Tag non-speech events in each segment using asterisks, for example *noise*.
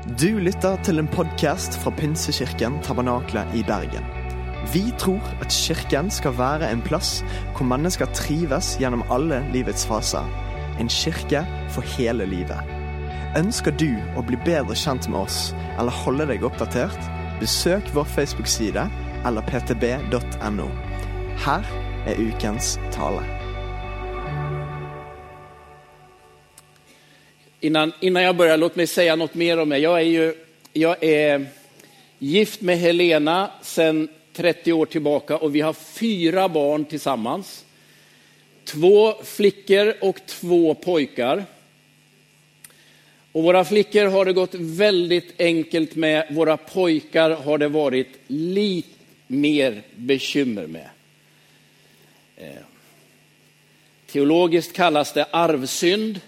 Du lytter til en podkast fra Pinsekirken Tabernakla i Bergen. Vi tror at kirken skal være en plass hvor mennesker trives gjennom alle livets faser. En kirke for hele livet. Ønsker du å bli bedre kjent med oss eller holde deg oppdatert? Besøk vår Facebook-side eller ptb.no. Her er ukens tale. Innan, innan jag börjar, låt mig säga något mer om mig. Jag är, ju, jag är gift med Helena sedan 30 år tillbaka och vi har fyra barn tillsammans. Två flickor och två pojkar. Och våra flickor har det gått väldigt enkelt med, våra pojkar har det varit lite mer bekymmer med. Eh, teologiskt kallas det arvsynd.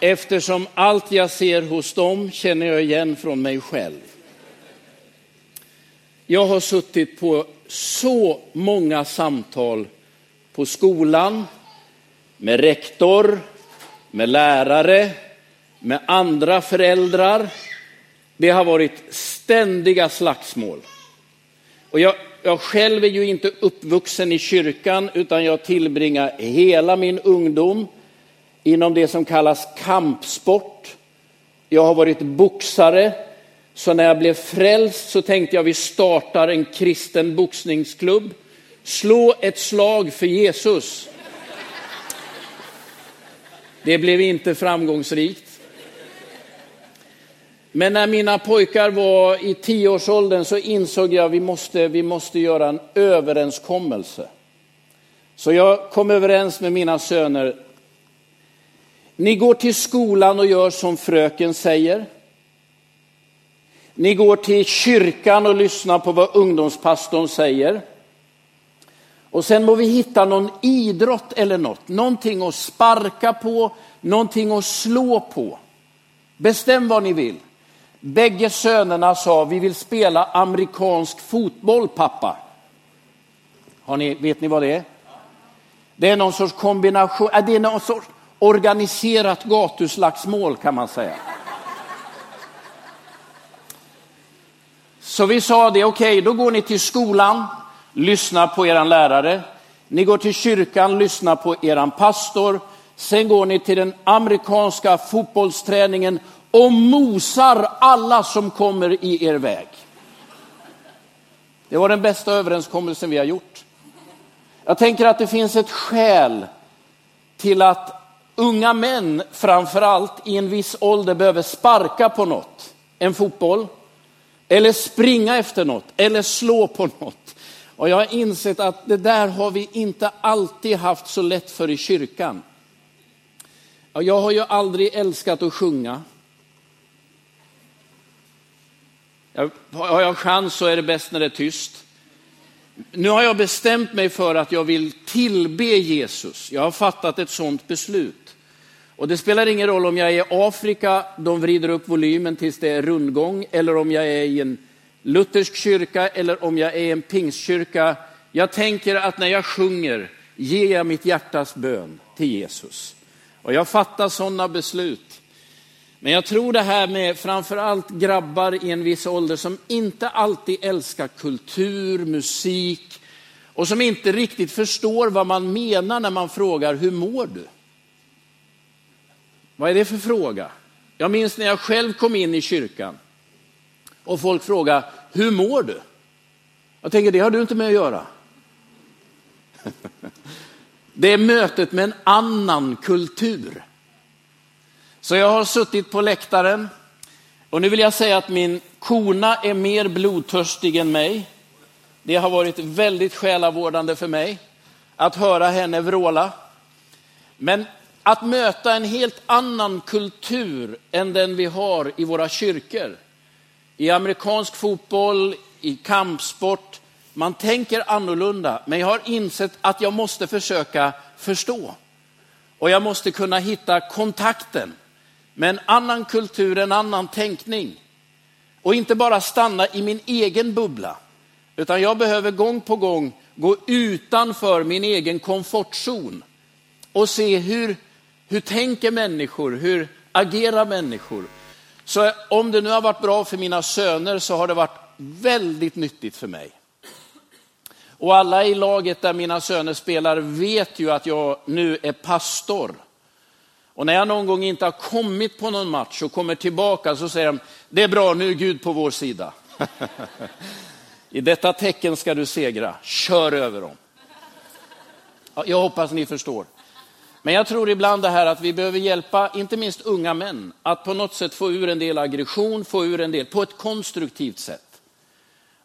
Eftersom allt jag ser hos dem känner jag igen från mig själv. Jag har suttit på så många samtal på skolan, med rektor, med lärare, med andra föräldrar. Det har varit ständiga slagsmål. Och jag, jag själv är ju inte uppvuxen i kyrkan utan jag tillbringar hela min ungdom inom det som kallas kampsport. Jag har varit boxare, så när jag blev frälst så tänkte jag vi startar en kristen boxningsklubb. Slå ett slag för Jesus. Det blev inte framgångsrikt. Men när mina pojkar var i tioårsåldern så insåg jag att vi måste, vi måste göra en överenskommelse. Så jag kom överens med mina söner. Ni går till skolan och gör som fröken säger. Ni går till kyrkan och lyssnar på vad ungdomspastorn säger. Och sen må vi hitta någon idrott eller något, någonting att sparka på, någonting att slå på. Bestäm vad ni vill. Bägge sönerna sa, vi vill spela amerikansk fotboll pappa. Har ni, vet ni vad det är? Det är någon sorts kombination, äh, det är någon sorts organiserat gatuslagsmål kan man säga. Så vi sa det, okej, okay, då går ni till skolan, lyssnar på er lärare. Ni går till kyrkan, lyssnar på er pastor. Sen går ni till den amerikanska fotbollsträningen och mosar alla som kommer i er väg. Det var den bästa överenskommelsen vi har gjort. Jag tänker att det finns ett skäl till att unga män framför allt i en viss ålder behöver sparka på något, en fotboll, eller springa efter något, eller slå på något. Och jag har insett att det där har vi inte alltid haft så lätt för i kyrkan. Jag har ju aldrig älskat att sjunga. Har jag chans så är det bäst när det är tyst. Nu har jag bestämt mig för att jag vill tillbe Jesus. Jag har fattat ett sådant beslut. Och det spelar ingen roll om jag är i Afrika, de vrider upp volymen tills det är rundgång, eller om jag är i en luthersk kyrka eller om jag är i en pingstkyrka. Jag tänker att när jag sjunger ger jag mitt hjärtas bön till Jesus. Och jag fattar sådana beslut. Men jag tror det här med framförallt grabbar i en viss ålder som inte alltid älskar kultur, musik och som inte riktigt förstår vad man menar när man frågar hur mår du? Vad är det för fråga? Jag minns när jag själv kom in i kyrkan och folk frågade, hur mår du? Jag tänker, det har du inte med att göra. *laughs* Det är mötet med en annan kultur. Så jag har suttit på läktaren och nu vill jag säga att min kona är mer blodtörstig än mig. Det har varit väldigt själavårdande för mig att höra henne vråla. Men att möta en helt annan kultur än den vi har i våra kyrkor. I amerikansk fotboll, i kampsport. Man tänker annorlunda, men jag har insett att jag måste försöka förstå. Och jag måste kunna hitta kontakten med en annan kultur, en annan tänkning. Och inte bara stanna i min egen bubbla, utan jag behöver gång på gång gå utanför min egen komfortzon och se hur hur tänker människor? Hur agerar människor? Så om det nu har varit bra för mina söner så har det varit väldigt nyttigt för mig. Och alla i laget där mina söner spelar vet ju att jag nu är pastor. Och när jag någon gång inte har kommit på någon match och kommer tillbaka så säger de, det är bra, nu är Gud på vår sida. *laughs* I detta tecken ska du segra, kör över dem. Jag hoppas ni förstår. Men jag tror ibland det här att vi behöver hjälpa, inte minst unga män, att på något sätt få ur en del aggression, få ur en del på ett konstruktivt sätt.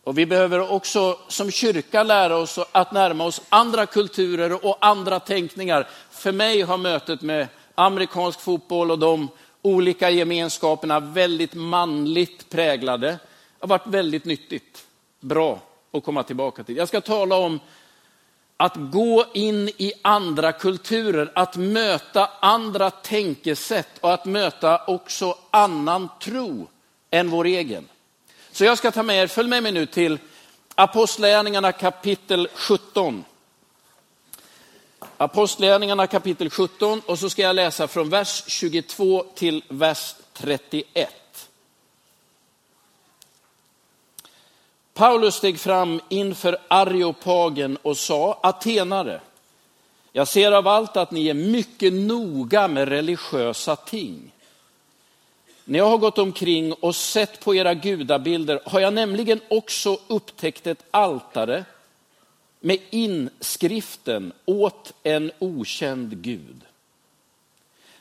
Och vi behöver också som kyrka lära oss att närma oss andra kulturer och andra tänkningar. För mig har mötet med amerikansk fotboll och de olika gemenskaperna väldigt manligt präglade. har varit väldigt nyttigt, bra att komma tillbaka till. Jag ska tala om att gå in i andra kulturer, att möta andra tänkesätt och att möta också annan tro än vår egen. Så jag ska ta med er, följ med mig nu till Apostlagärningarna kapitel 17. Apostlagärningarna kapitel 17 och så ska jag läsa från vers 22 till vers 31. Paulus steg fram inför Areopagen och sa, Atenare, jag ser av allt att ni är mycket noga med religiösa ting. När jag har gått omkring och sett på era gudabilder har jag nämligen också upptäckt ett altare med inskriften åt en okänd Gud.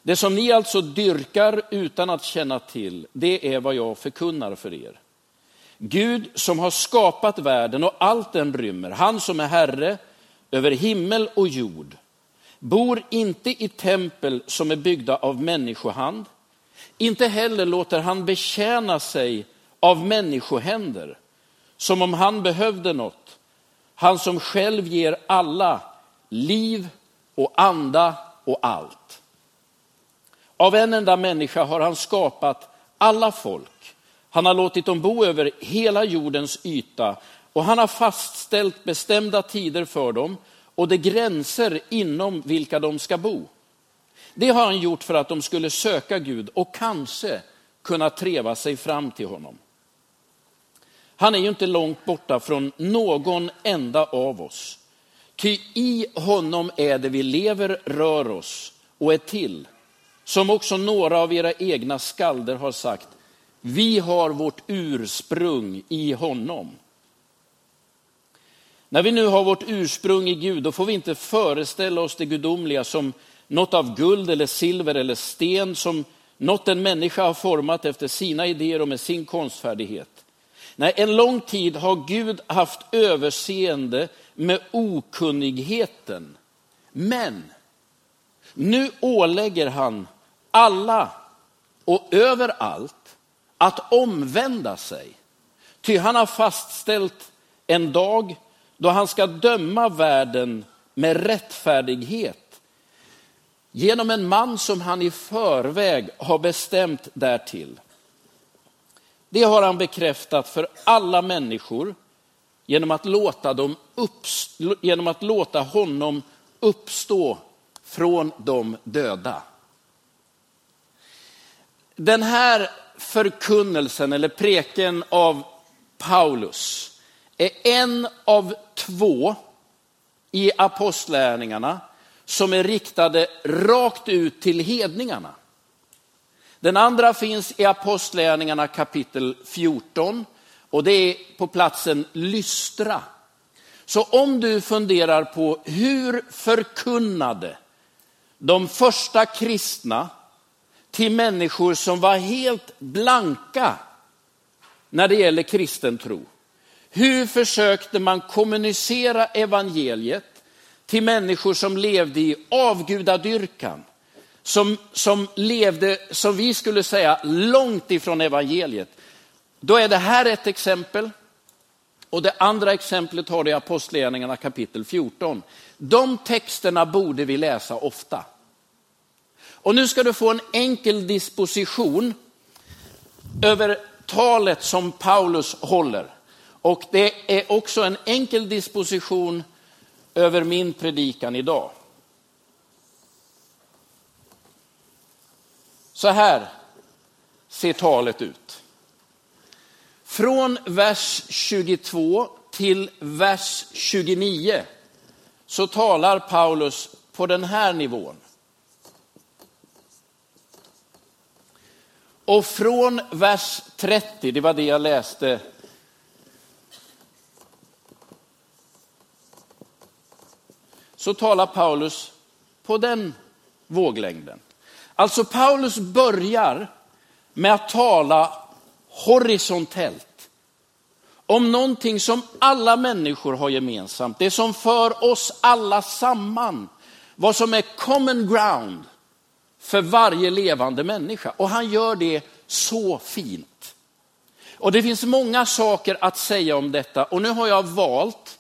Det som ni alltså dyrkar utan att känna till, det är vad jag förkunnar för er. Gud som har skapat världen och allt den rymmer, han som är Herre över himmel och jord, bor inte i tempel som är byggda av människohand, inte heller låter han betjäna sig av människohänder, som om han behövde något. Han som själv ger alla liv och anda och allt. Av en enda människa har han skapat alla folk. Han har låtit dem bo över hela jordens yta och han har fastställt bestämda tider för dem och de gränser inom vilka de ska bo. Det har han gjort för att de skulle söka Gud och kanske kunna treva sig fram till honom. Han är ju inte långt borta från någon enda av oss. Ty i honom är det vi lever, rör oss och är till. Som också några av era egna skalder har sagt, vi har vårt ursprung i honom. När vi nu har vårt ursprung i Gud, då får vi inte föreställa oss det gudomliga som något av guld eller silver eller sten som något en människa har format efter sina idéer och med sin konstfärdighet. Nej, en lång tid har Gud haft överseende med okunnigheten. Men nu ålägger han alla och överallt att omvända sig. Ty han har fastställt en dag då han ska döma världen med rättfärdighet genom en man som han i förväg har bestämt därtill. Det har han bekräftat för alla människor genom att låta, dem uppstå, genom att låta honom uppstå från de döda. Den här förkunnelsen eller preken av Paulus är en av två i apostlärningarna som är riktade rakt ut till hedningarna. Den andra finns i Apostlagärningarna kapitel 14 och det är på platsen Lystra. Så om du funderar på hur förkunnade de första kristna till människor som var helt blanka när det gäller kristen tro. Hur försökte man kommunicera evangeliet till människor som levde i avgudadyrkan, som, som levde, som vi skulle säga, långt ifrån evangeliet. Då är det här ett exempel. Och det andra exemplet har du i Apostlagärningarna kapitel 14. De texterna borde vi läsa ofta. Och nu ska du få en enkel disposition över talet som Paulus håller. Och det är också en enkel disposition över min predikan idag. Så här ser talet ut. Från vers 22 till vers 29 så talar Paulus på den här nivån. Och från vers 30, det var det jag läste, så talar Paulus på den våglängden. Alltså Paulus börjar med att tala horisontellt om någonting som alla människor har gemensamt, det som för oss alla samman, vad som är common ground för varje levande människa. Och han gör det så fint. Och det finns många saker att säga om detta och nu har jag valt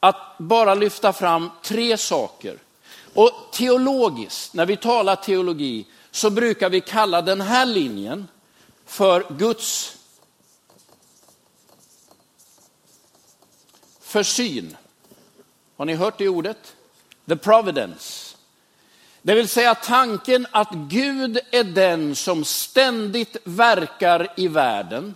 att bara lyfta fram tre saker. Och teologiskt, när vi talar teologi, så brukar vi kalla den här linjen för Guds försyn. Har ni hört det ordet? The providence. Det vill säga tanken att Gud är den som ständigt verkar i världen.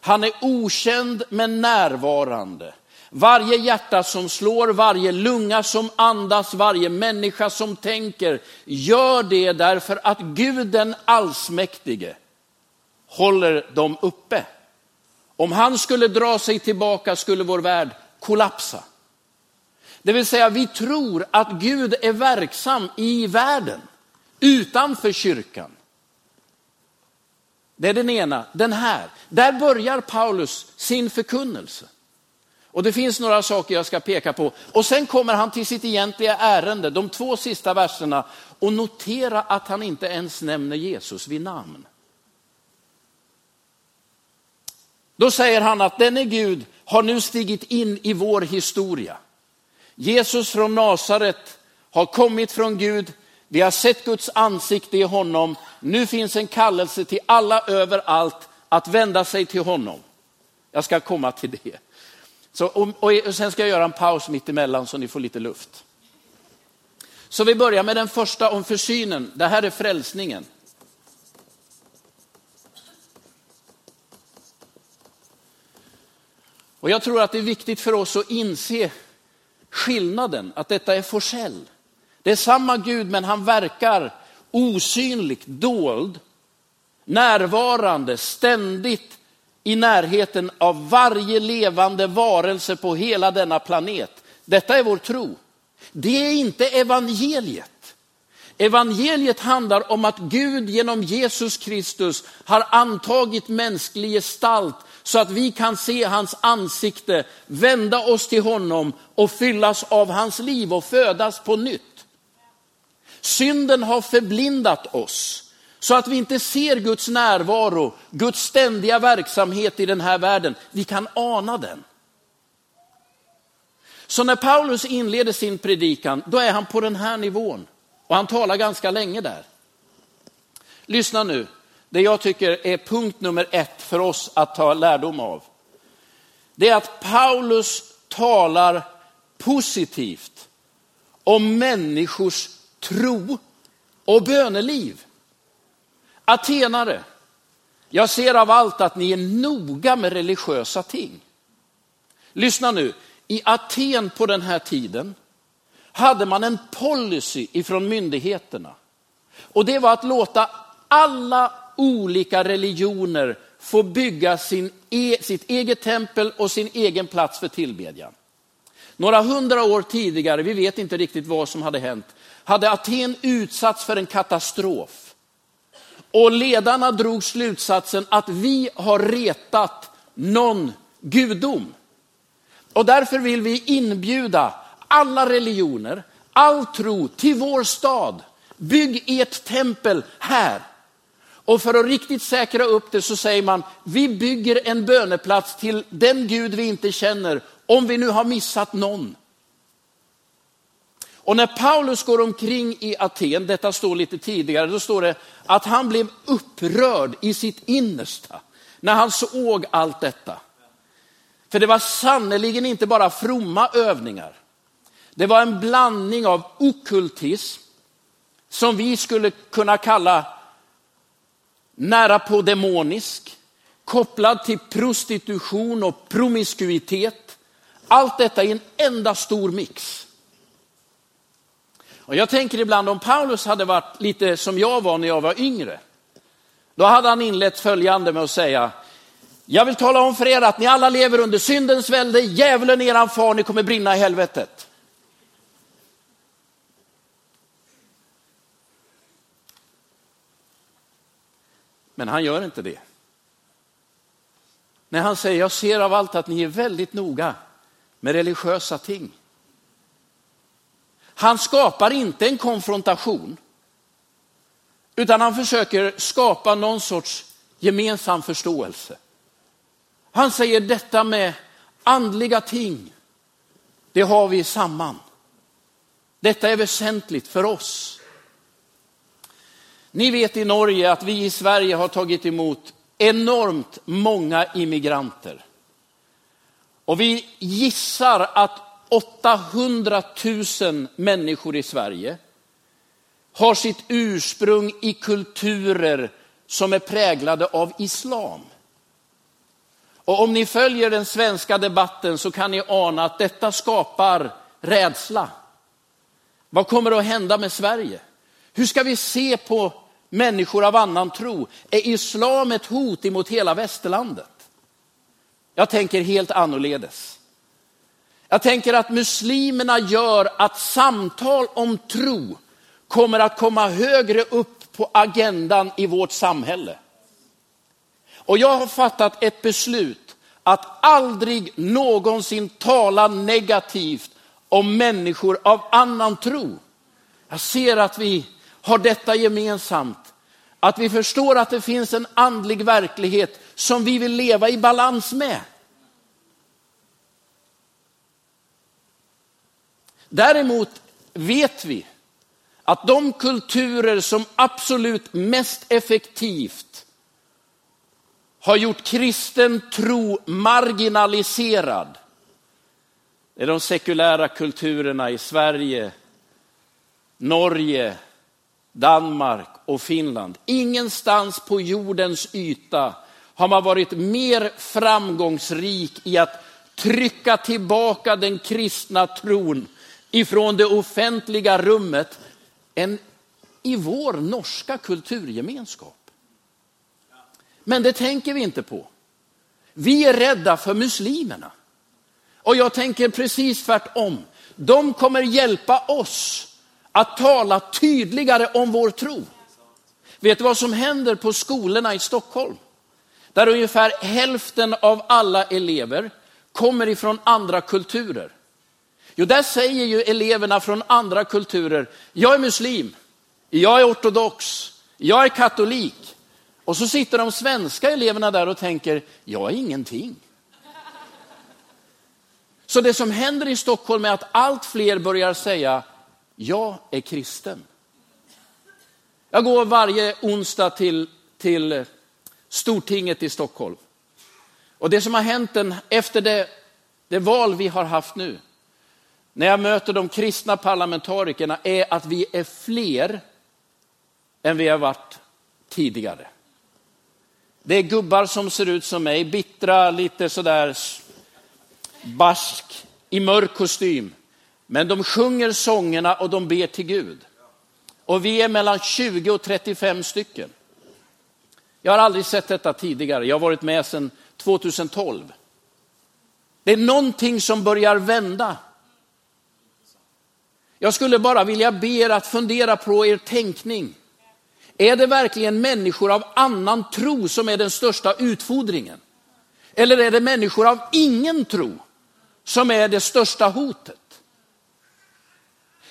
Han är okänd men närvarande. Varje hjärta som slår, varje lunga som andas, varje människa som tänker gör det därför att Gud den allsmäktige håller dem uppe. Om han skulle dra sig tillbaka skulle vår värld kollapsa. Det vill säga vi tror att Gud är verksam i världen, utanför kyrkan. Det är den ena. Den här, där börjar Paulus sin förkunnelse. Och det finns några saker jag ska peka på. Och sen kommer han till sitt egentliga ärende, de två sista verserna, och notera att han inte ens nämner Jesus vid namn. Då säger han att denne Gud har nu stigit in i vår historia. Jesus från Nasaret har kommit från Gud. Vi har sett Guds ansikte i honom. Nu finns en kallelse till alla överallt att vända sig till honom. Jag ska komma till det. Så, och, och sen ska jag göra en paus mitt emellan så ni får lite luft. Så vi börjar med den första om försynen. Det här är frälsningen. Och jag tror att det är viktigt för oss att inse skillnaden, att detta är Forsell. Det är samma Gud, men han verkar osynligt, dold, närvarande, ständigt i närheten av varje levande varelse på hela denna planet. Detta är vår tro. Det är inte evangeliet. Evangeliet handlar om att Gud genom Jesus Kristus har antagit mänsklig gestalt så att vi kan se hans ansikte, vända oss till honom och fyllas av hans liv och födas på nytt. Synden har förblindat oss så att vi inte ser Guds närvaro, Guds ständiga verksamhet i den här världen. Vi kan ana den. Så när Paulus inleder sin predikan, då är han på den här nivån. Och han talar ganska länge där. Lyssna nu, det jag tycker är punkt nummer ett för oss att ta lärdom av. Det är att Paulus talar positivt om människors tro och böneliv. Atenare, jag ser av allt att ni är noga med religiösa ting. Lyssna nu, i Aten på den här tiden hade man en policy ifrån myndigheterna. Och det var att låta alla olika religioner få bygga sin e, sitt eget tempel och sin egen plats för tillbedjan. Några hundra år tidigare, vi vet inte riktigt vad som hade hänt, hade Aten utsatts för en katastrof. Och ledarna drog slutsatsen att vi har retat någon gudom. Och därför vill vi inbjuda alla religioner, all tro till vår stad. Bygg ert tempel här. Och för att riktigt säkra upp det så säger man, vi bygger en böneplats till den Gud vi inte känner, om vi nu har missat någon. Och när Paulus går omkring i Aten, detta står lite tidigare, då står det att han blev upprörd i sitt innersta när han såg allt detta. För det var sannerligen inte bara fromma övningar. Det var en blandning av okultism, som vi skulle kunna kalla nära på demonisk, kopplad till prostitution och promiskuitet. Allt detta i en enda stor mix. Och jag tänker ibland om Paulus hade varit lite som jag var när jag var yngre. Då hade han inlett följande med att säga, jag vill tala om för er att ni alla lever under syndens välde, djävulen är eran far, ni kommer brinna i helvetet. Men han gör inte det. När han säger, jag ser av allt att ni är väldigt noga med religiösa ting. Han skapar inte en konfrontation, utan han försöker skapa någon sorts gemensam förståelse. Han säger detta med andliga ting, det har vi samman. Detta är väsentligt för oss. Ni vet i Norge att vi i Sverige har tagit emot enormt många immigranter. Och vi gissar att 800 000 människor i Sverige har sitt ursprung i kulturer som är präglade av islam. Och om ni följer den svenska debatten så kan ni ana att detta skapar rädsla. Vad kommer att hända med Sverige? Hur ska vi se på människor av annan tro? Är islam ett hot emot hela västerlandet? Jag tänker helt annorledes. Jag tänker att muslimerna gör att samtal om tro kommer att komma högre upp på agendan i vårt samhälle. Och jag har fattat ett beslut att aldrig någonsin tala negativt om människor av annan tro. Jag ser att vi har detta gemensamt. Att vi förstår att det finns en andlig verklighet som vi vill leva i balans med. Däremot vet vi att de kulturer som absolut mest effektivt har gjort kristen tro marginaliserad, det är de sekulära kulturerna i Sverige, Norge, Danmark och Finland. Ingenstans på jordens yta har man varit mer framgångsrik i att trycka tillbaka den kristna tron ifrån det offentliga rummet än i vår norska kulturgemenskap. Men det tänker vi inte på. Vi är rädda för muslimerna. Och jag tänker precis tvärtom. De kommer hjälpa oss att tala tydligare om vår tro. Vet du vad som händer på skolorna i Stockholm? Där ungefär hälften av alla elever kommer ifrån andra kulturer. Jo, där säger ju eleverna från andra kulturer, jag är muslim, jag är ortodox, jag är katolik. Och så sitter de svenska eleverna där och tänker, jag är ingenting. Så det som händer i Stockholm är att allt fler börjar säga, jag är kristen. Jag går varje onsdag till, till Stortinget i Stockholm. Och det som har hänt den, efter det, det val vi har haft nu, när jag möter de kristna parlamentarikerna, är att vi är fler än vi har varit tidigare. Det är gubbar som ser ut som mig, bittra, lite sådär barsk, i mörk kostym. Men de sjunger sångerna och de ber till Gud. Och vi är mellan 20 och 35 stycken. Jag har aldrig sett detta tidigare. Jag har varit med sedan 2012. Det är någonting som börjar vända. Jag skulle bara vilja be er att fundera på er tänkning. Är det verkligen människor av annan tro som är den största utfodringen? Eller är det människor av ingen tro som är det största hotet?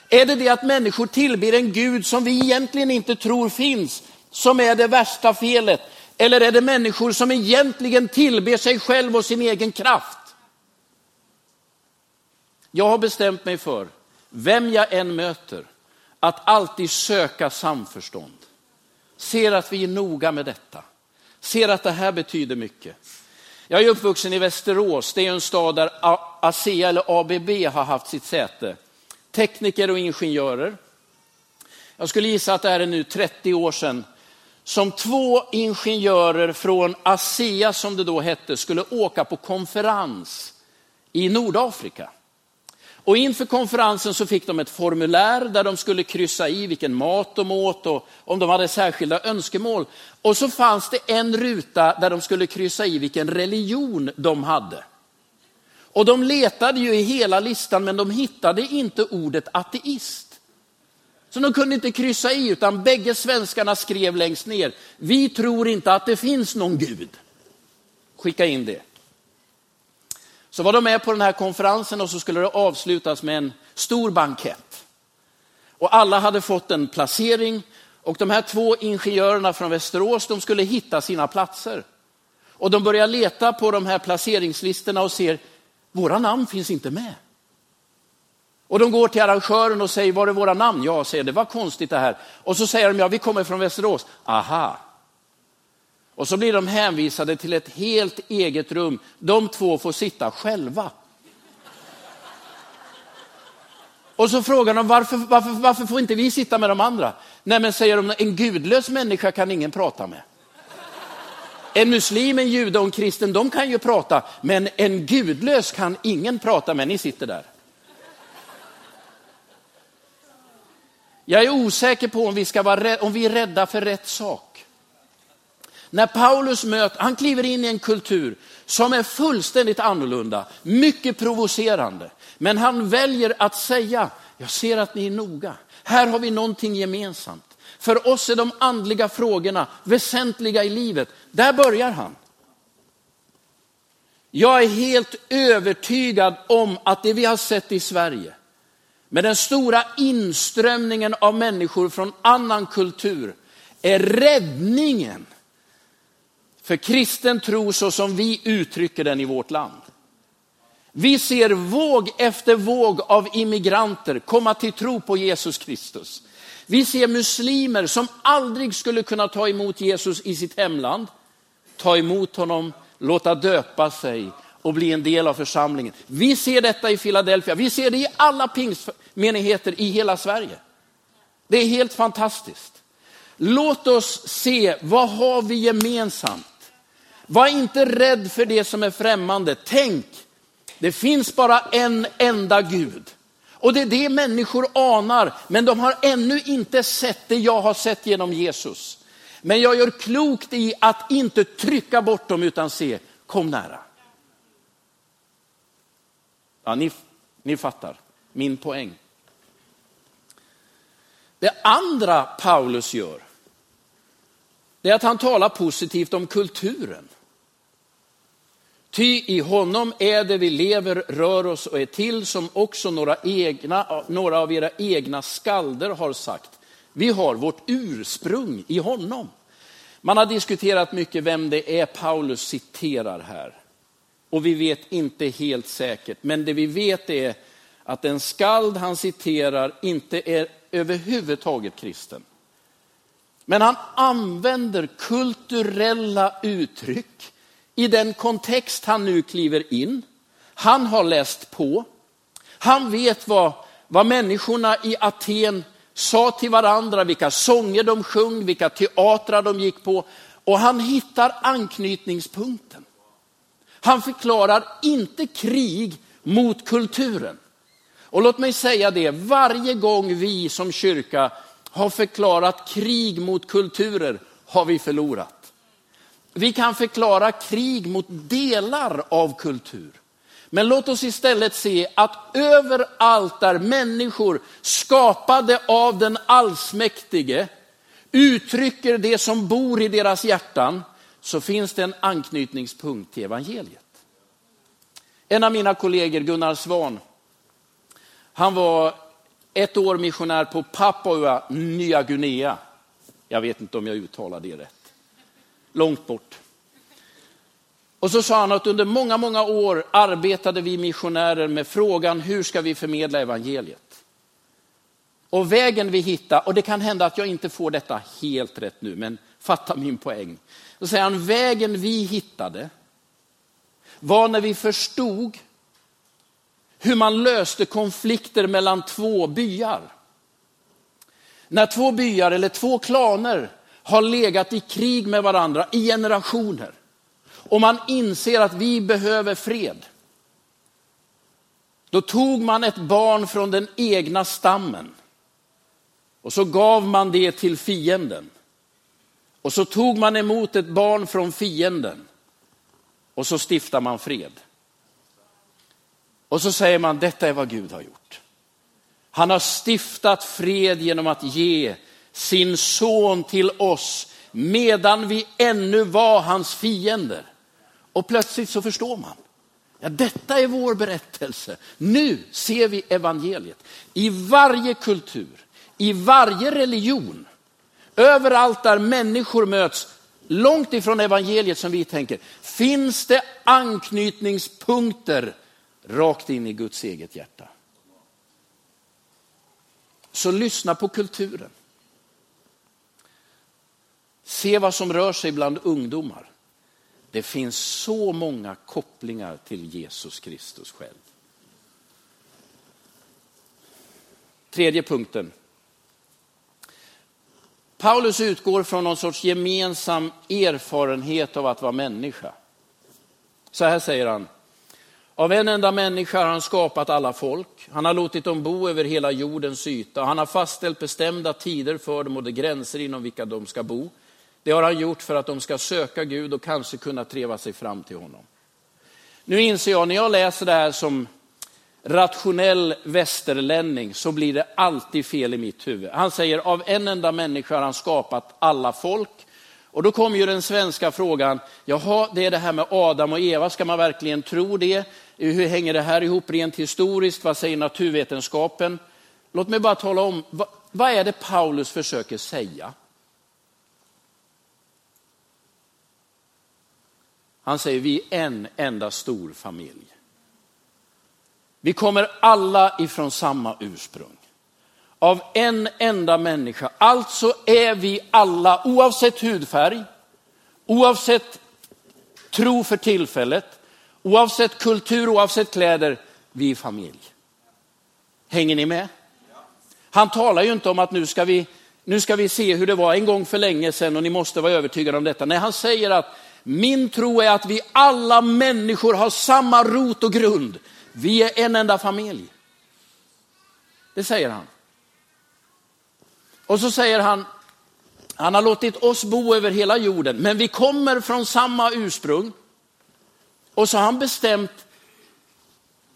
Är det det att människor tillber en Gud som vi egentligen inte tror finns, som är det värsta felet? Eller är det människor som egentligen tillber sig själv och sin egen kraft? Jag har bestämt mig för, vem jag än möter, att alltid söka samförstånd. Ser att vi är noga med detta. Ser att det här betyder mycket. Jag är uppvuxen i Västerås, det är en stad där ASEA eller ABB har haft sitt säte tekniker och ingenjörer. Jag skulle gissa att det här är nu 30 år sedan som två ingenjörer från ASEA, som det då hette, skulle åka på konferens i Nordafrika. Och inför konferensen så fick de ett formulär där de skulle kryssa i vilken mat de åt och om de hade särskilda önskemål. Och så fanns det en ruta där de skulle kryssa i vilken religion de hade. Och de letade ju i hela listan men de hittade inte ordet ateist. Så de kunde inte kryssa i utan bägge svenskarna skrev längst ner, vi tror inte att det finns någon Gud. Skicka in det. Så var de med på den här konferensen och så skulle det avslutas med en stor bankett. Och alla hade fått en placering och de här två ingenjörerna från Västerås, de skulle hitta sina platser. Och de börjar leta på de här placeringslistorna och ser, våra namn finns inte med. Och de går till arrangören och säger, var är våra namn? Ja, säger det var konstigt det här. Och så säger de, ja vi kommer från Västerås. Aha, och så blir de hänvisade till ett helt eget rum. De två får sitta själva. Och så frågar de varför, varför, varför får inte vi sitta med de andra? Nej men säger de, en gudlös människa kan ingen prata med. En muslim, en jude och en kristen, de kan ju prata, men en gudlös kan ingen prata med. Ni sitter där. Jag är osäker på om vi, ska vara, om vi är rädda för rätt sak. När Paulus möter, han kliver in i en kultur som är fullständigt annorlunda, mycket provocerande. Men han väljer att säga, jag ser att ni är noga. Här har vi någonting gemensamt. För oss är de andliga frågorna väsentliga i livet. Där börjar han. Jag är helt övertygad om att det vi har sett i Sverige, med den stora inströmningen av människor från annan kultur, är räddningen för kristen tro så som vi uttrycker den i vårt land. Vi ser våg efter våg av immigranter komma till tro på Jesus Kristus. Vi ser muslimer som aldrig skulle kunna ta emot Jesus i sitt hemland, ta emot honom, låta döpa sig och bli en del av församlingen. Vi ser detta i Philadelphia, vi ser det i alla pingstmenigheter i hela Sverige. Det är helt fantastiskt. Låt oss se, vad har vi gemensamt? Var inte rädd för det som är främmande. Tänk, det finns bara en enda Gud. Och det är det människor anar, men de har ännu inte sett det jag har sett genom Jesus. Men jag gör klokt i att inte trycka bort dem utan se, kom nära. Ja, ni, ni fattar min poäng. Det andra Paulus gör, det är att han talar positivt om kulturen. Ty i honom är det vi lever, rör oss och är till, som också några, egna, några av era egna skalder har sagt. Vi har vårt ursprung i honom. Man har diskuterat mycket vem det är Paulus citerar här. Och vi vet inte helt säkert, men det vi vet är att den skald han citerar inte är överhuvudtaget kristen. Men han använder kulturella uttryck i den kontext han nu kliver in. Han har läst på. Han vet vad, vad människorna i Aten sa till varandra, vilka sånger de sjöng, vilka teatrar de gick på. Och han hittar anknytningspunkten. Han förklarar inte krig mot kulturen. Och låt mig säga det, varje gång vi som kyrka har förklarat krig mot kulturer har vi förlorat. Vi kan förklara krig mot delar av kultur. Men låt oss istället se att överallt där människor skapade av den allsmäktige uttrycker det som bor i deras hjärtan, så finns det en anknytningspunkt till evangeliet. En av mina kollegor, Gunnar Svan, han var ett år missionär på Papua Nya Guinea. Jag vet inte om jag uttalar det rätt långt bort. Och så sa han att under många, många år arbetade vi missionärer med frågan hur ska vi förmedla evangeliet? Och vägen vi hittade, och det kan hända att jag inte får detta helt rätt nu, men fatta min poäng. Då säger han, vägen vi hittade var när vi förstod hur man löste konflikter mellan två byar. När två byar eller två klaner har legat i krig med varandra i generationer. Och man inser att vi behöver fred. Då tog man ett barn från den egna stammen och så gav man det till fienden. Och så tog man emot ett barn från fienden och så stiftar man fred. Och så säger man, detta är vad Gud har gjort. Han har stiftat fred genom att ge sin son till oss medan vi ännu var hans fiender. Och plötsligt så förstår man. Ja, detta är vår berättelse. Nu ser vi evangeliet. I varje kultur, i varje religion, överallt där människor möts, långt ifrån evangeliet som vi tänker, finns det anknytningspunkter rakt in i Guds eget hjärta. Så lyssna på kulturen. Se vad som rör sig bland ungdomar. Det finns så många kopplingar till Jesus Kristus själv. Tredje punkten. Paulus utgår från någon sorts gemensam erfarenhet av att vara människa. Så här säger han. Av en enda människa har han skapat alla folk. Han har låtit dem bo över hela jordens yta. Han har fastställt bestämda tider för dem och de gränser inom vilka de ska bo. Det har han gjort för att de ska söka Gud och kanske kunna treva sig fram till honom. Nu inser jag, när jag läser det här som rationell västerlänning så blir det alltid fel i mitt huvud. Han säger av en enda människa har han skapat alla folk. Och då kommer ju den svenska frågan, jaha, det är det här med Adam och Eva, ska man verkligen tro det? Hur hänger det här ihop rent historiskt? Vad säger naturvetenskapen? Låt mig bara tala om, vad, vad är det Paulus försöker säga? Han säger vi är en enda stor familj. Vi kommer alla ifrån samma ursprung. Av en enda människa. Alltså är vi alla, oavsett hudfärg, oavsett tro för tillfället, oavsett kultur, oavsett kläder, vi är familj. Hänger ni med? Han talar ju inte om att nu ska vi, nu ska vi se hur det var en gång för länge sedan och ni måste vara övertygade om detta. Nej, han säger att min tro är att vi alla människor har samma rot och grund. Vi är en enda familj. Det säger han. Och så säger han, han har låtit oss bo över hela jorden, men vi kommer från samma ursprung. Och så har han bestämt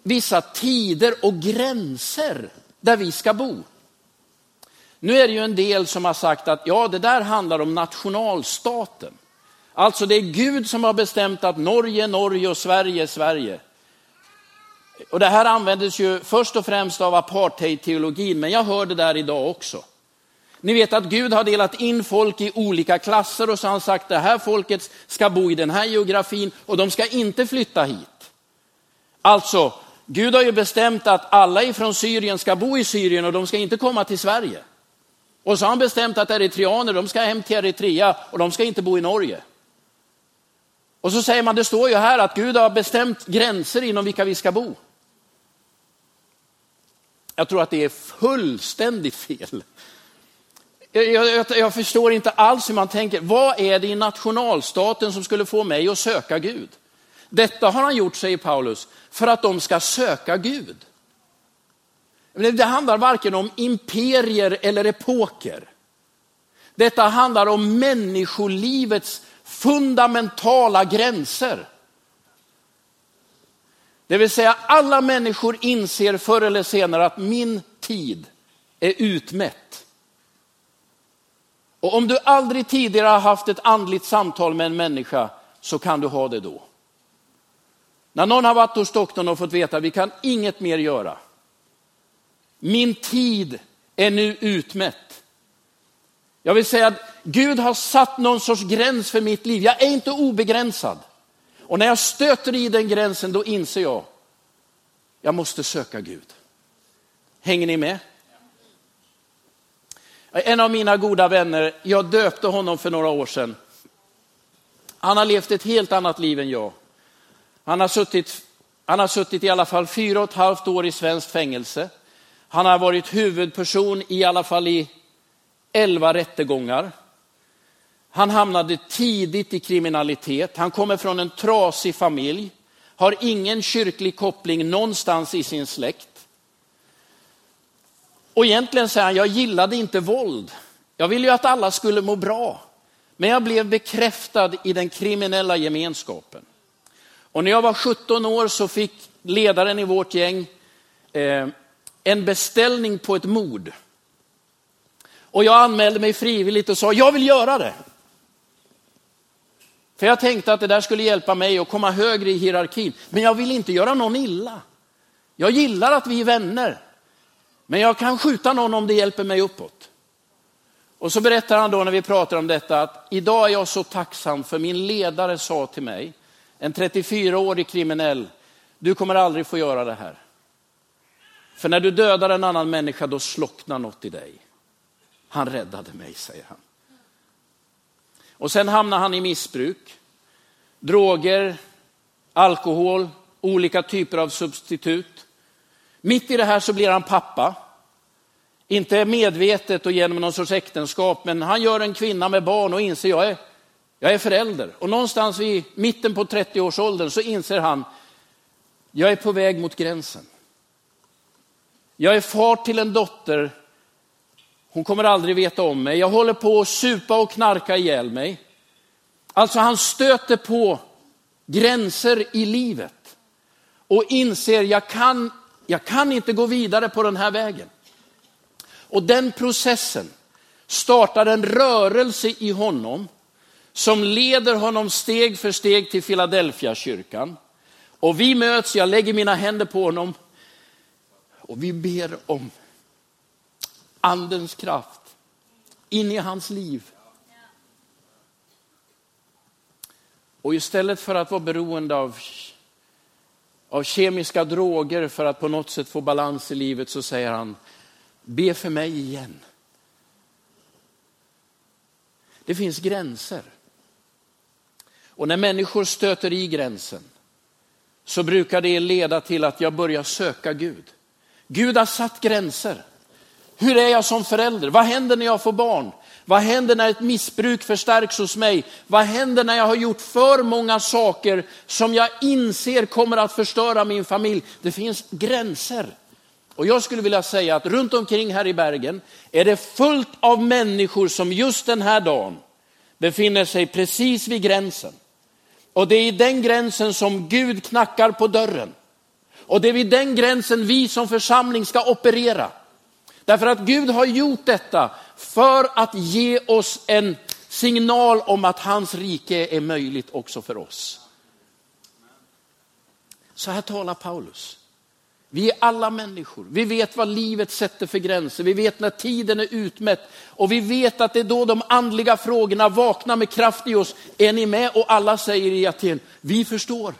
vissa tider och gränser där vi ska bo. Nu är det ju en del som har sagt att ja, det där handlar om nationalstaten. Alltså det är Gud som har bestämt att Norge, Norge och Sverige, Sverige. Och det här användes ju först och främst av apartheidteologin, men jag hör det där idag också. Ni vet att Gud har delat in folk i olika klasser och så har han sagt att det här folket ska bo i den här geografin och de ska inte flytta hit. Alltså, Gud har ju bestämt att alla ifrån Syrien ska bo i Syrien och de ska inte komma till Sverige. Och så har han bestämt att eritreaner, de ska hem till Eritrea och de ska inte bo i Norge. Och så säger man, det står ju här att Gud har bestämt gränser inom vilka vi ska bo. Jag tror att det är fullständigt fel. Jag, jag, jag, förstår inte alls hur man tänker. Vad är det i nationalstaten som skulle få mig att söka Gud? Detta har han gjort, säger Paulus, för att de ska söka Gud. Det handlar varken om imperier eller epoker. Detta handlar om människolivets fundamentala gränser. Det vill säga alla människor inser förr eller senare att min tid är utmätt. Och om du aldrig tidigare har haft ett andligt samtal med en människa så kan du ha det då. När någon har varit hos doktorn och fått veta att vi kan inget mer göra. Min tid är nu utmätt. Jag vill säga att Gud har satt någon sorts gräns för mitt liv. Jag är inte obegränsad. Och när jag stöter i den gränsen då inser jag, jag måste söka Gud. Hänger ni med? En av mina goda vänner, jag döpte honom för några år sedan. Han har levt ett helt annat liv än jag. Han har suttit, han har suttit i alla fall fyra och ett halvt år i svenskt fängelse. Han har varit huvudperson i alla fall i elva rättegångar. Han hamnade tidigt i kriminalitet. Han kommer från en trasig familj, har ingen kyrklig koppling någonstans i sin släkt. Och egentligen säger han, jag gillade inte våld. Jag ville ju att alla skulle må bra. Men jag blev bekräftad i den kriminella gemenskapen. Och när jag var 17 år så fick ledaren i vårt gäng eh, en beställning på ett mord. Och jag anmälde mig frivilligt och sa, jag vill göra det. För jag tänkte att det där skulle hjälpa mig att komma högre i hierarkin. Men jag vill inte göra någon illa. Jag gillar att vi är vänner. Men jag kan skjuta någon om det hjälper mig uppåt. Och så berättar han då när vi pratar om detta att idag är jag så tacksam för min ledare sa till mig, en 34-årig kriminell, du kommer aldrig få göra det här. För när du dödar en annan människa då slocknar något i dig. Han räddade mig, säger han. Och sen hamnar han i missbruk. Droger, alkohol, olika typer av substitut. Mitt i det här så blir han pappa. Inte medvetet och genom någon sorts äktenskap, men han gör en kvinna med barn och inser jag är, jag är förälder. Och någonstans vid mitten på 30-årsåldern så inser han, jag är på väg mot gränsen. Jag är far till en dotter, hon kommer aldrig veta om mig. Jag håller på att supa och knarka ihjäl mig. Alltså han stöter på gränser i livet och inser, jag kan jag kan inte gå vidare på den här vägen. Och den processen startar en rörelse i honom som leder honom steg för steg till Philadelphia kyrkan. Och vi möts, jag lägger mina händer på honom och vi ber om andens kraft in i hans liv. Och istället för att vara beroende av av kemiska droger för att på något sätt få balans i livet så säger han, be för mig igen. Det finns gränser. Och när människor stöter i gränsen så brukar det leda till att jag börjar söka Gud. Gud har satt gränser. Hur är jag som förälder? Vad händer när jag får barn? Vad händer när ett missbruk förstärks hos mig? Vad händer när jag har gjort för många saker som jag inser kommer att förstöra min familj? Det finns gränser. Och jag skulle vilja säga att runt omkring här i Bergen är det fullt av människor som just den här dagen befinner sig precis vid gränsen. Och det är i den gränsen som Gud knackar på dörren. Och det är vid den gränsen vi som församling ska operera. Därför att Gud har gjort detta för att ge oss en signal om att hans rike är möjligt också för oss. Så här talar Paulus. Vi är alla människor. Vi vet vad livet sätter för gränser. Vi vet när tiden är utmätt. Och vi vet att det är då de andliga frågorna vaknar med kraft i oss. Är ni med? Och alla säger i Aten, vi förstår.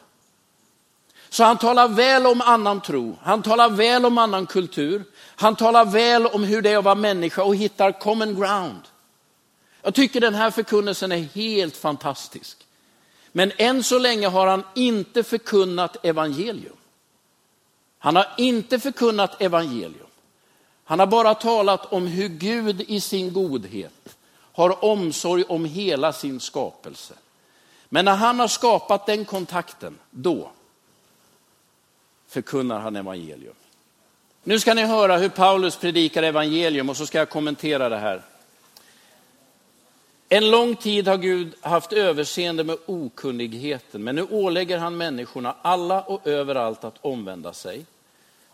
Så han talar väl om annan tro, han talar väl om annan kultur, han talar väl om hur det är att vara människa och hittar common ground. Jag tycker den här förkunnelsen är helt fantastisk. Men än så länge har han inte förkunnat evangelium. Han har inte förkunnat evangelium. Han har bara talat om hur Gud i sin godhet har omsorg om hela sin skapelse. Men när han har skapat den kontakten, då förkunnar han evangelium. Nu ska ni höra hur Paulus predikar evangelium och så ska jag kommentera det här. En lång tid har Gud haft överseende med okunnigheten, men nu ålägger han människorna alla och överallt att omvända sig.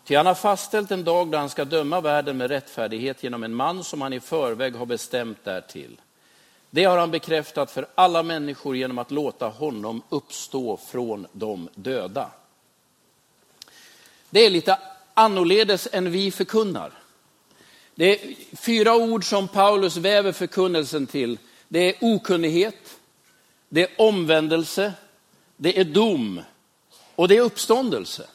Ty han har fastställt en dag då han ska döma världen med rättfärdighet genom en man som han i förväg har bestämt därtill. Det har han bekräftat för alla människor genom att låta honom uppstå från de döda. Det är lite annorledes än vi förkunnar. Det är fyra ord som Paulus väver förkunnelsen till. Det är okunnighet, det är omvändelse, det är dom och det är uppståndelse.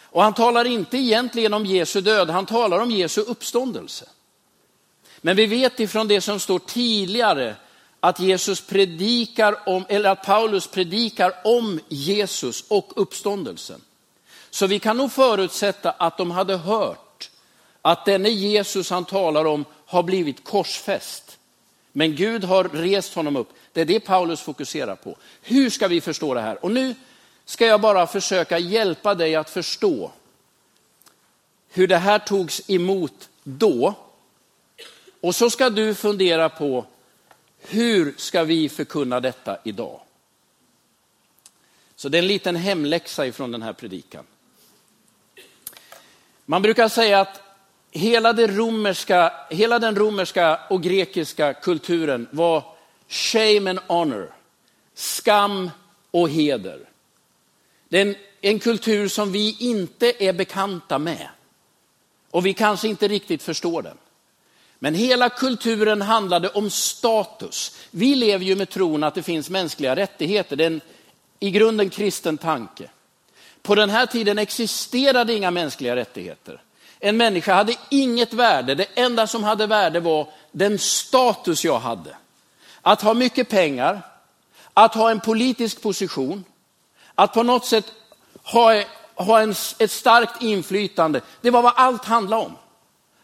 Och han talar inte egentligen om Jesu död, han talar om Jesu uppståndelse. Men vi vet ifrån det som står tidigare att Jesus predikar om, eller att Paulus predikar om Jesus och uppståndelsen. Så vi kan nog förutsätta att de hade hört att denne Jesus han talar om har blivit korsfäst. Men Gud har rest honom upp. Det är det Paulus fokuserar på. Hur ska vi förstå det här? Och nu ska jag bara försöka hjälpa dig att förstå hur det här togs emot då. Och så ska du fundera på hur ska vi förkunna detta idag? Så det är en liten hemläxa ifrån den här predikan. Man brukar säga att hela, det romerska, hela den romerska och grekiska kulturen var shame and honor, skam och heder. Det är en, en kultur som vi inte är bekanta med. Och vi kanske inte riktigt förstår den. Men hela kulturen handlade om status. Vi lever ju med tron att det finns mänskliga rättigheter. Det är en i grunden kristen tanke. På den här tiden existerade inga mänskliga rättigheter. En människa hade inget värde. Det enda som hade värde var den status jag hade. Att ha mycket pengar, att ha en politisk position, att på något sätt ha, ha en, ett starkt inflytande. Det var vad allt handlade om.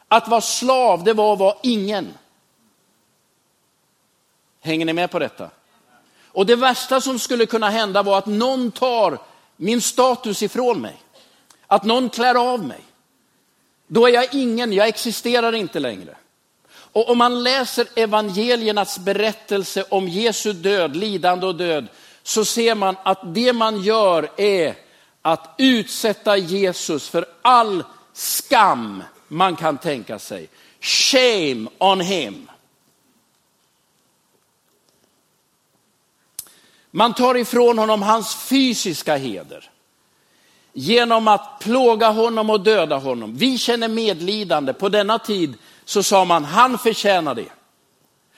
Att vara slav, det var att vara ingen. Hänger ni med på detta? Och det värsta som skulle kunna hända var att någon tar min status ifrån mig. Att någon klär av mig. Då är jag ingen, jag existerar inte längre. Och om man läser evangeliernas berättelse om Jesu död, lidande och död, så ser man att det man gör är att utsätta Jesus för all skam man kan tänka sig. Shame on him. Man tar ifrån honom hans fysiska heder genom att plåga honom och döda honom. Vi känner medlidande. På denna tid så sa man, han förtjänar det.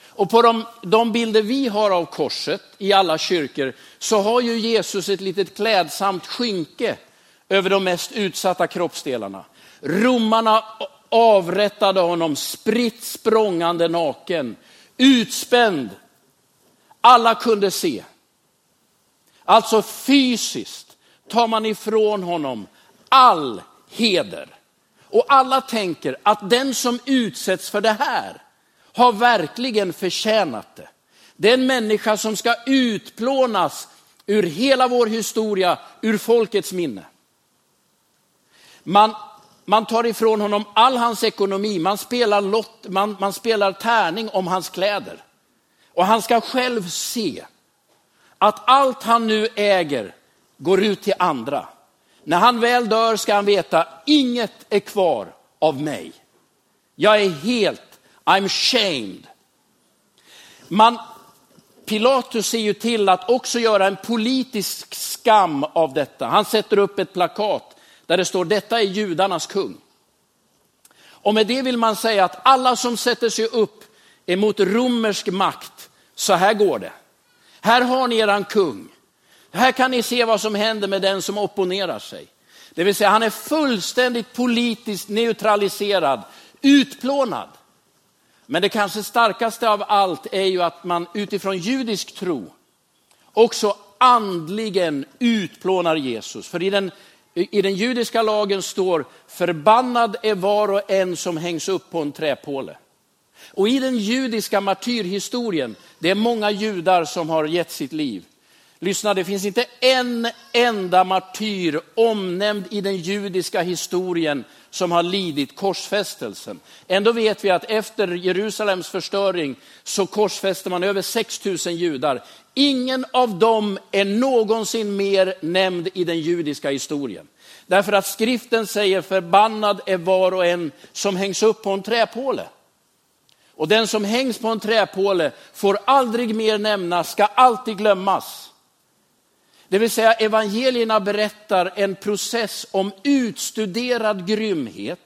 Och på de, de, bilder vi har av korset i alla kyrkor så har ju Jesus ett litet klädsamt skynke över de mest utsatta kroppsdelarna. Romarna avrättade honom spritt språngande naken, utspänd. Alla kunde se. Alltså fysiskt tar man ifrån honom all heder. Och alla tänker att den som utsätts för det här har verkligen förtjänat det. Det är en människa som ska utplånas ur hela vår historia, ur folkets minne. Man, man tar ifrån honom all hans ekonomi, man spelar, lott, man, man spelar tärning om hans kläder. Och han ska själv se att allt han nu äger går ut till andra. När han väl dör ska han veta, inget är kvar av mig. Jag är helt, I'm shamed. Man, Pilatus ser ju till att också göra en politisk skam av detta. Han sätter upp ett plakat där det står, detta är judarnas kung. Och med det vill man säga att alla som sätter sig upp emot romersk makt, så här går det. Här har ni eran kung. Här kan ni se vad som händer med den som opponerar sig. Det vill säga han är fullständigt politiskt neutraliserad, utplånad. Men det kanske starkaste av allt är ju att man utifrån judisk tro också andligen utplånar Jesus. För i den, i den judiska lagen står förbannad är var och en som hängs upp på en träpåle. Och i den judiska martyrhistorien, det är många judar som har gett sitt liv. Lyssna, det finns inte en enda martyr omnämnd i den judiska historien som har lidit korsfästelsen. Ändå vet vi att efter Jerusalems förstöring så korsfäste man över 6 000 judar. Ingen av dem är någonsin mer nämnd i den judiska historien. Därför att skriften säger förbannad är var och en som hängs upp på en träpåle. Och den som hängs på en träpåle får aldrig mer nämnas, ska alltid glömmas. Det vill säga evangelierna berättar en process om utstuderad grymhet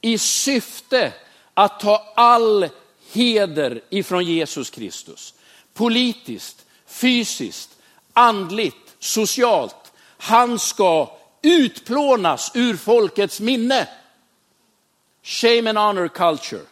i syfte att ta all heder ifrån Jesus Kristus. Politiskt, fysiskt, andligt, socialt. Han ska utplånas ur folkets minne. Shame and honor culture.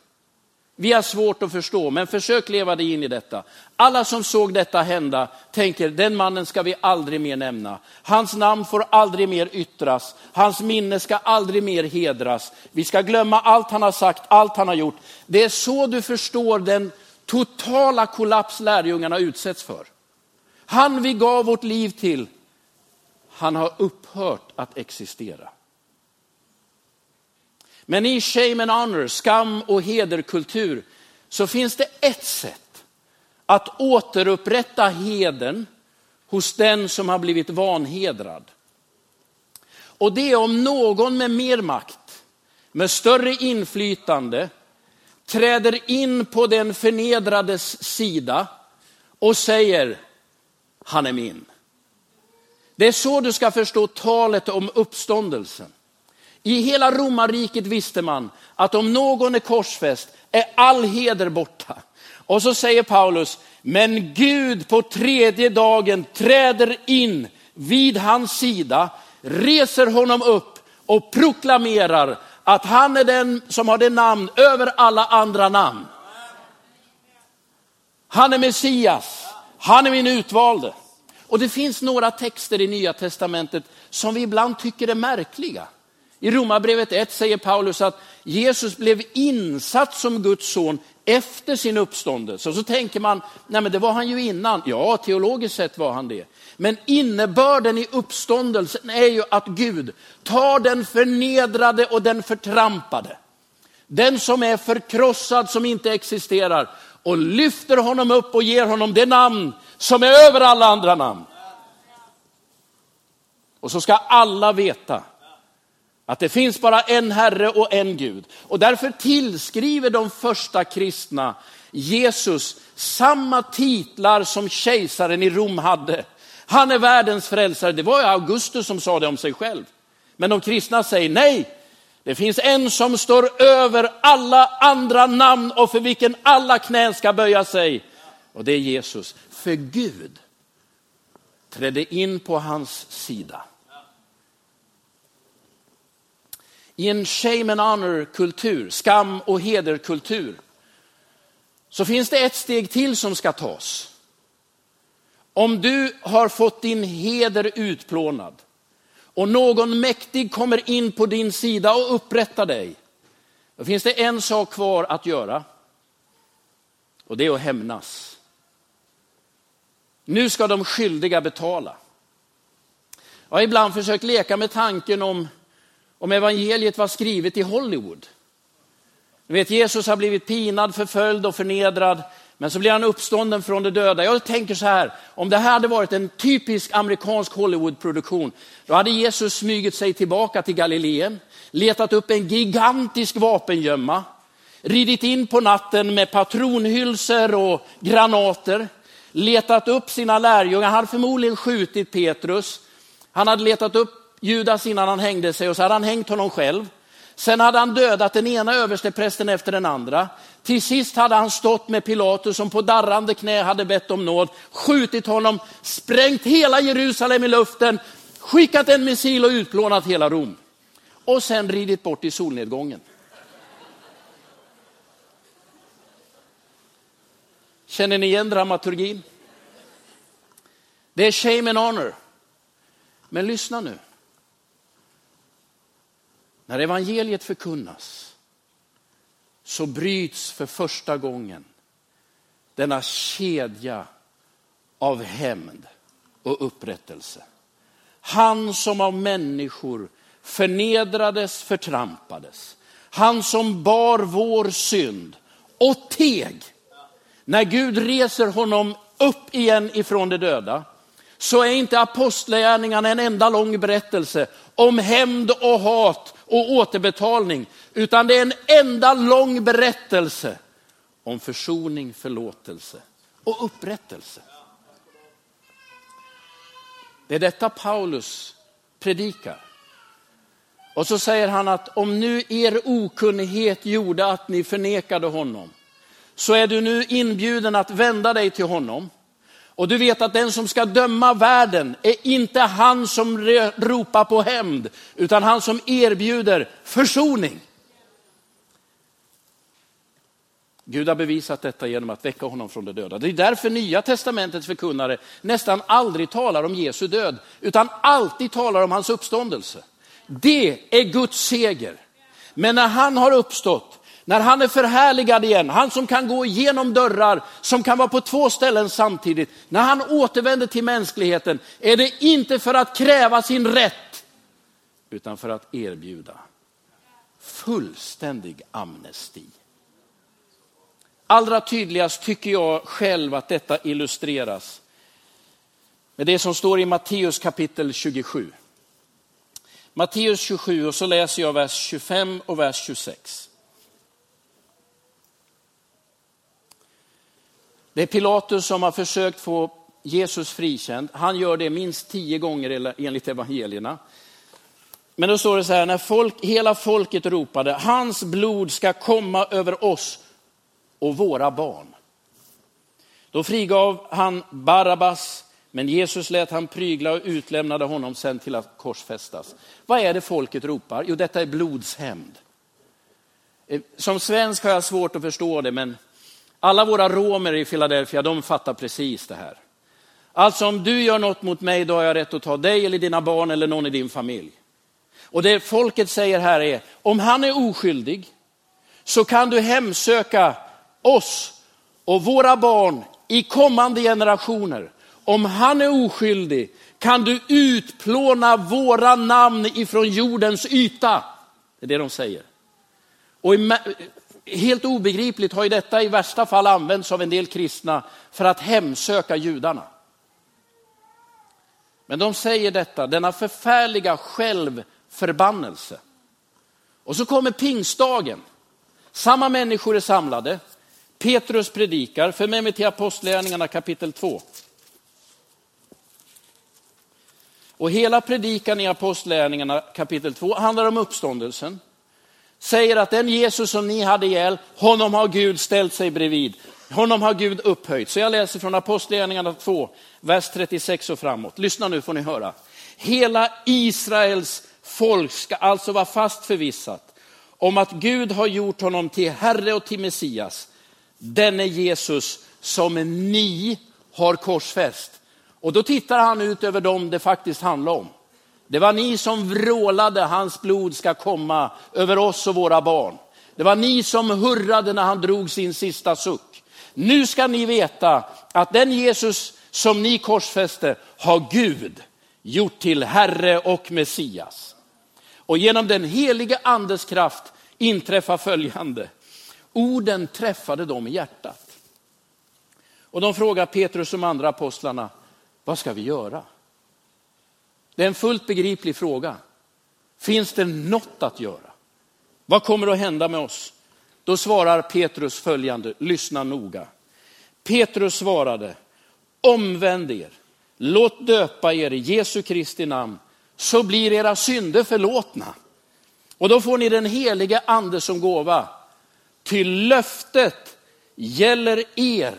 Vi har svårt att förstå, men försök leva dig in i detta. Alla som såg detta hända tänker, den mannen ska vi aldrig mer nämna. Hans namn får aldrig mer yttras. Hans minne ska aldrig mer hedras. Vi ska glömma allt han har sagt, allt han har gjort. Det är så du förstår den totala kollaps lärjungarna utsätts för. Han vi gav vårt liv till, han har upphört att existera. Men i shame and honor, skam och hederkultur, så finns det ett sätt att återupprätta heden hos den som har blivit vanhedrad. Och det är om någon med mer makt, med större inflytande, träder in på den förnedrades sida och säger, han är min. Det är så du ska förstå talet om uppståndelsen. I hela romarriket visste man att om någon är korsfäst är all heder borta. Och så säger Paulus, men Gud på tredje dagen träder in vid hans sida, reser honom upp och proklamerar att han är den som har det namn över alla andra namn. Han är Messias, han är min utvalde. Och det finns några texter i Nya Testamentet som vi ibland tycker är märkliga. I Romarbrevet 1 säger Paulus att Jesus blev insatt som Guds son efter sin uppståndelse. Och så tänker man, nej men det var han ju innan. Ja, teologiskt sett var han det. Men innebörden i uppståndelsen är ju att Gud tar den förnedrade och den förtrampade. Den som är förkrossad, som inte existerar och lyfter honom upp och ger honom det namn som är över alla andra namn. Och så ska alla veta att det finns bara en Herre och en Gud. Och därför tillskriver de första kristna Jesus samma titlar som kejsaren i Rom hade. Han är världens frälsare. Det var ju Augustus som sa det om sig själv. Men de kristna säger nej. Det finns en som står över alla andra namn och för vilken alla knän ska böja sig. Och det är Jesus. För Gud trädde in på hans sida. I en shame and honor-kultur, skam och hederkultur, så finns det ett steg till som ska tas. Om du har fått din heder utplånad och någon mäktig kommer in på din sida och upprättar dig, då finns det en sak kvar att göra. Och det är att hämnas. Nu ska de skyldiga betala. Jag har ibland försökt leka med tanken om om evangeliet var skrivet i Hollywood. Du vet, Jesus har blivit pinad, förföljd och förnedrad, men så blir han uppstånden från de döda. Jag tänker så här, om det här hade varit en typisk amerikansk Hollywoodproduktion, då hade Jesus smugit sig tillbaka till Galileen, letat upp en gigantisk vapengömma, ridit in på natten med patronhylsor och granater, letat upp sina lärjungar, han hade förmodligen skjutit Petrus, han hade letat upp Judas innan han hängde sig och så hade han hängt honom själv. Sen hade han dödat den ena översteprästen efter den andra. Till sist hade han stått med Pilatus som på darrande knä hade bett om nåd, skjutit honom, sprängt hela Jerusalem i luften, skickat en missil och utplånat hela Rom. Och sen ridit bort i solnedgången. Känner ni igen dramaturgin? Det är shame and honor. Men lyssna nu. När evangeliet förkunnas så bryts för första gången denna kedja av hämnd och upprättelse. Han som av människor förnedrades, förtrampades. Han som bar vår synd och teg. När Gud reser honom upp igen ifrån de döda så är inte apostlagärningarna en enda lång berättelse om hämnd och hat och återbetalning, utan det är en enda lång berättelse om försoning, förlåtelse och upprättelse. Det är detta Paulus predikar. Och så säger han att om nu er okunnighet gjorde att ni förnekade honom, så är du nu inbjuden att vända dig till honom och du vet att den som ska döma världen är inte han som ropar på hämnd, utan han som erbjuder försoning. Gud har bevisat detta genom att väcka honom från de döda. Det är därför nya testamentets förkunnare nästan aldrig talar om Jesu död, utan alltid talar om hans uppståndelse. Det är Guds seger. Men när han har uppstått, när han är förhärligad igen, han som kan gå igenom dörrar, som kan vara på två ställen samtidigt. När han återvänder till mänskligheten är det inte för att kräva sin rätt, utan för att erbjuda fullständig amnesti. Allra tydligast tycker jag själv att detta illustreras med det som står i Matteus kapitel 27. Matteus 27 och så läser jag vers 25 och vers 26. Det är Pilatus som har försökt få Jesus frikänd. Han gör det minst tio gånger enligt evangelierna. Men då står det så här, när folk, hela folket ropade, hans blod ska komma över oss och våra barn. Då frigav han Barabbas, men Jesus lät han prygla och utlämnade honom sen till att korsfästas. Vad är det folket ropar? Jo, detta är blodshämnd. Eh, som svensk har jag svårt att förstå det, men alla våra romer i Philadelphia, de fattar precis det här. Alltså om du gör något mot mig, då har jag rätt att ta dig eller dina barn eller någon i din familj. Och det folket säger här är, om han är oskyldig så kan du hemsöka oss och våra barn i kommande generationer. Om han är oskyldig kan du utplåna våra namn ifrån jordens yta. Det är det de säger. Och helt obegripligt har ju detta i värsta fall använts av en del kristna för att hemsöka judarna. Men de säger detta, denna förfärliga självförbannelse. Och så kommer pingstdagen. Samma människor är samlade. Petrus predikar. För med mig till Apostlagärningarna kapitel 2. Och hela predikan i Apostlagärningarna kapitel 2 handlar om uppståndelsen säger att den Jesus som ni hade ihjäl, honom har Gud ställt sig bredvid. Honom har Gud upphöjt. Så jag läser från Apostlagärningarna 2, vers 36 och framåt. Lyssna nu får ni höra. Hela Israels folk ska alltså vara fast förvissat om att Gud har gjort honom till Herre och till Messias, denne Jesus som ni har korsfäst. Och då tittar han ut över dem det faktiskt handlar om. Det var ni som vrålade, hans blod ska komma över oss och våra barn. Det var ni som hurrade när han drog sin sista suck. Nu ska ni veta att den Jesus som ni korsfäste har Gud gjort till Herre och Messias. Och genom den helige andes kraft inträffar följande. Orden träffade dem i hjärtat. Och de frågar Petrus och de andra apostlarna, vad ska vi göra? Det är en fullt begriplig fråga. Finns det något att göra? Vad kommer att hända med oss? Då svarar Petrus följande, lyssna noga. Petrus svarade, omvänd er, låt döpa er i Jesu Kristi namn, så blir era synder förlåtna. Och då får ni den helige ande som gåva. Till löftet gäller er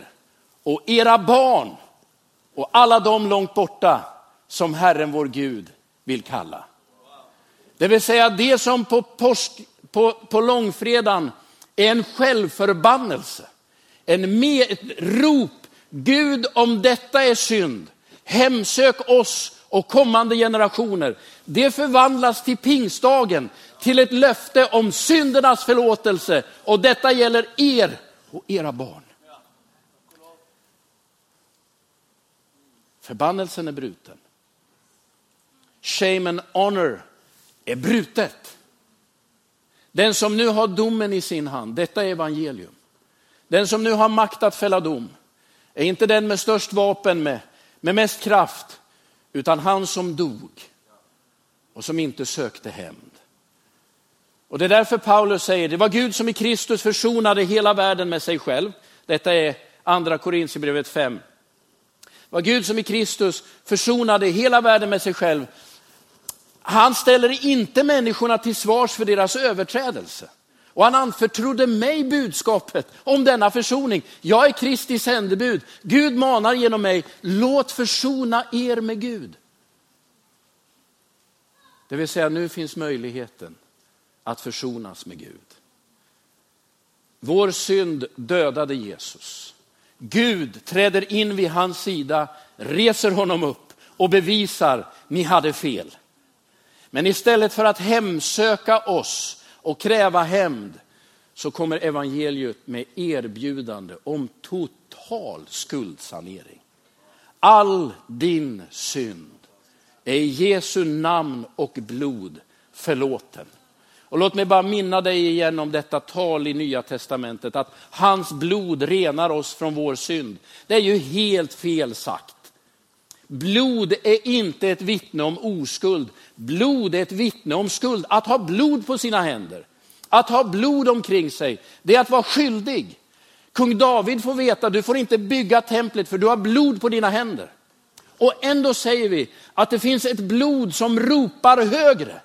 och era barn och alla de långt borta som Herren vår Gud vill kalla. Det vill säga det som på, påsk, på, på långfredagen är en självförbannelse. En med, ett rop, Gud om detta är synd, hemsök oss och kommande generationer. Det förvandlas till pingstdagen, till ett löfte om syndernas förlåtelse och detta gäller er och era barn. Förbannelsen är bruten shame and honor är brutet. Den som nu har domen i sin hand, detta är evangelium. Den som nu har makt att fälla dom är inte den med störst vapen, med, med mest kraft, utan han som dog och som inte sökte hämnd. Och det är därför Paulus säger, det var Gud som i Kristus försonade hela världen med sig själv. Detta är andra Korintierbrevet 5. Det var Gud som i Kristus försonade hela världen med sig själv han ställer inte människorna till svars för deras överträdelse. Och han anförtrodde mig budskapet om denna försoning. Jag är Kristi sändebud. Gud manar genom mig, låt försona er med Gud. Det vill säga nu finns möjligheten att försonas med Gud. Vår synd dödade Jesus. Gud träder in vid hans sida, reser honom upp och bevisar, ni hade fel. Men istället för att hemsöka oss och kräva hämnd så kommer evangeliet med erbjudande om total skuldsanering. All din synd är i Jesu namn och blod förlåten. Och låt mig bara minna dig igen om detta tal i Nya Testamentet, att hans blod renar oss från vår synd. Det är ju helt fel sagt. Blod är inte ett vittne om oskuld. Blod är ett vittne om skuld. Att ha blod på sina händer, att ha blod omkring sig, det är att vara skyldig. Kung David får veta, du får inte bygga templet för du har blod på dina händer. Och ändå säger vi att det finns ett blod som ropar högre.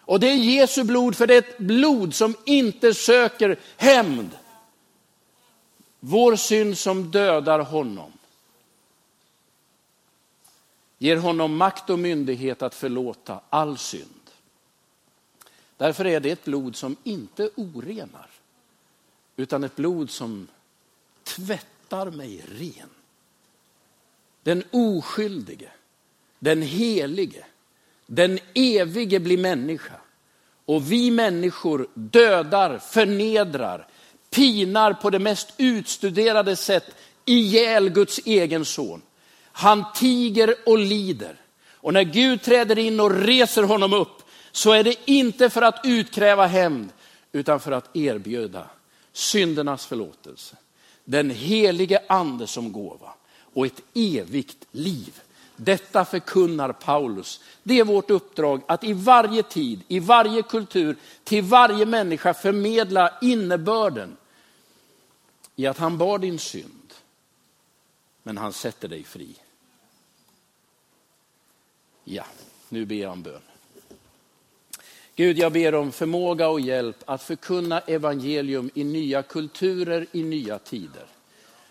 Och det är Jesu blod, för det är ett blod som inte söker hämnd. Vår synd som dödar honom ger honom makt och myndighet att förlåta all synd. Därför är det ett blod som inte orenar, utan ett blod som tvättar mig ren. Den oskyldige, den helige, den evige blir människa. Och vi människor dödar, förnedrar, pinar på det mest utstuderade sätt ihjäl Guds egen son. Han tiger och lider. Och när Gud träder in och reser honom upp så är det inte för att utkräva hämnd utan för att erbjuda syndernas förlåtelse. Den helige ande som gåva och ett evigt liv. Detta förkunnar Paulus. Det är vårt uppdrag att i varje tid, i varje kultur, till varje människa förmedla innebörden i att han bar din synd, men han sätter dig fri. Ja, nu ber jag en bön. Gud, jag ber om förmåga och hjälp att förkunna evangelium i nya kulturer, i nya tider.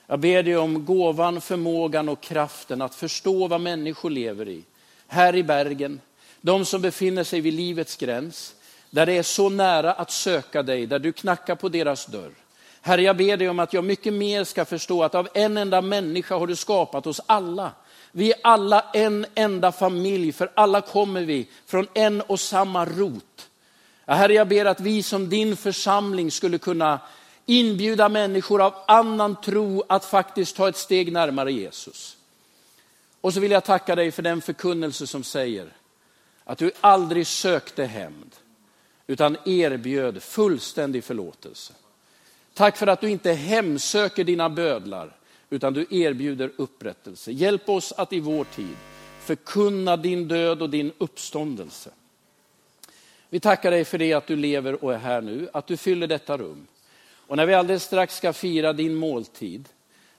Jag ber dig om gåvan, förmågan och kraften att förstå vad människor lever i. Här i Bergen, de som befinner sig vid livets gräns, där det är så nära att söka dig, där du knackar på deras dörr. Herre, jag ber dig om att jag mycket mer ska förstå att av en enda människa har du skapat oss alla. Vi är alla en enda familj, för alla kommer vi från en och samma rot. Herre, jag ber att vi som din församling skulle kunna inbjuda människor av annan tro att faktiskt ta ett steg närmare Jesus. Och så vill jag tacka dig för den förkunnelse som säger att du aldrig sökte hämnd, utan erbjöd fullständig förlåtelse. Tack för att du inte hemsöker dina bödlar, utan du erbjuder upprättelse. Hjälp oss att i vår tid förkunna din död och din uppståndelse. Vi tackar dig för det att du lever och är här nu, att du fyller detta rum. Och när vi alldeles strax ska fira din måltid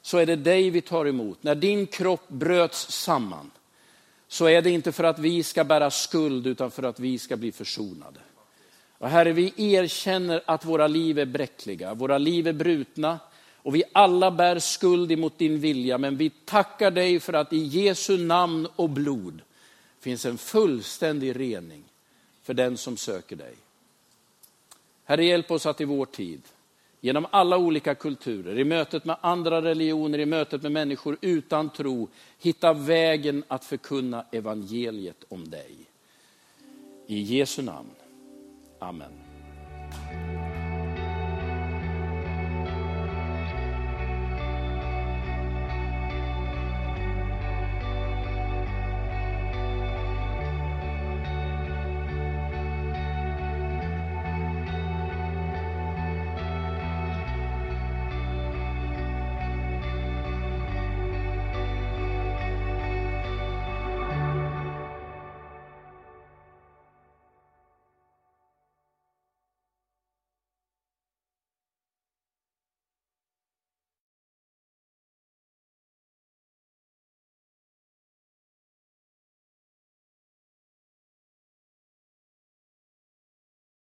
så är det dig vi tar emot. När din kropp bröts samman så är det inte för att vi ska bära skuld utan för att vi ska bli försonade. Och Herre, vi erkänner att våra liv är bräckliga, våra liv är brutna och vi alla bär skuld emot din vilja. Men vi tackar dig för att i Jesu namn och blod finns en fullständig rening för den som söker dig. Herre, hjälp oss att i vår tid genom alla olika kulturer, i mötet med andra religioner, i mötet med människor utan tro, hitta vägen att förkunna evangeliet om dig. I Jesu namn. Amen.